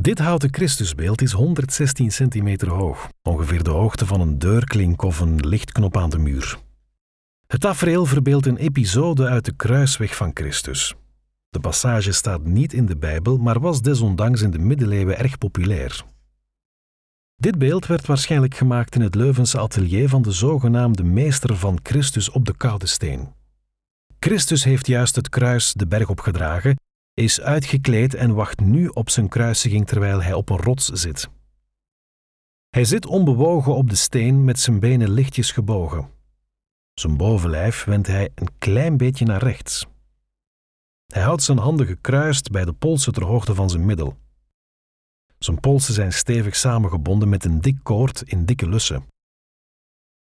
Dit houten Christusbeeld is 116 centimeter hoog, ongeveer de hoogte van een deurklink of een lichtknop aan de muur. Het tafereel verbeeldt een episode uit de kruisweg van Christus. De passage staat niet in de Bijbel, maar was desondanks in de middeleeuwen erg populair. Dit beeld werd waarschijnlijk gemaakt in het Leuvense atelier van de zogenaamde meester van Christus op de Koude Steen. Christus heeft juist het kruis de berg opgedragen, is uitgekleed en wacht nu op zijn kruisiging terwijl hij op een rots zit. Hij zit onbewogen op de steen met zijn benen lichtjes gebogen. Zijn bovenlijf wendt hij een klein beetje naar rechts. Hij houdt zijn handen gekruist bij de polsen ter hoogte van zijn middel. Zijn polsen zijn stevig samengebonden met een dik koord in dikke lussen.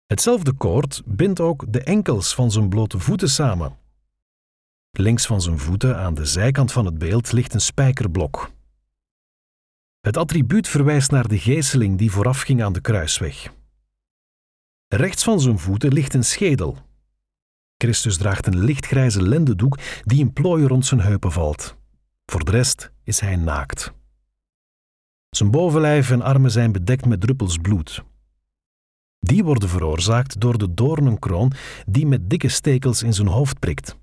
Hetzelfde koord bindt ook de enkels van zijn blote voeten samen. Links van zijn voeten aan de zijkant van het beeld ligt een spijkerblok. Het attribuut verwijst naar de geeseling die voorafging aan de kruisweg. Rechts van zijn voeten ligt een schedel. Christus draagt een lichtgrijze lendendoek die in plooien rond zijn heupen valt. Voor de rest is hij naakt. Zijn bovenlijf en armen zijn bedekt met druppels bloed. Die worden veroorzaakt door de doornenkroon die met dikke stekels in zijn hoofd prikt.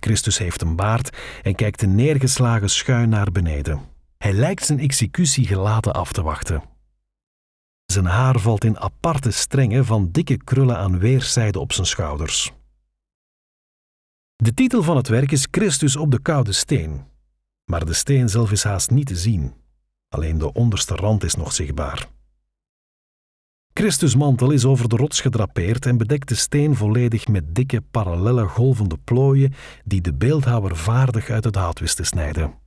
Christus heeft een baard en kijkt neergeslagen schuin naar beneden. Hij lijkt zijn executie gelaten af te wachten. Zijn haar valt in aparte strengen van dikke krullen aan weerszijden op zijn schouders. De titel van het werk is Christus op de koude steen, maar de steen zelf is haast niet te zien. Alleen de onderste rand is nog zichtbaar. Christus' mantel is over de rots gedrapeerd en bedekt de steen volledig met dikke, parallelle golvende plooien die de beeldhouwer vaardig uit het hout wist te snijden.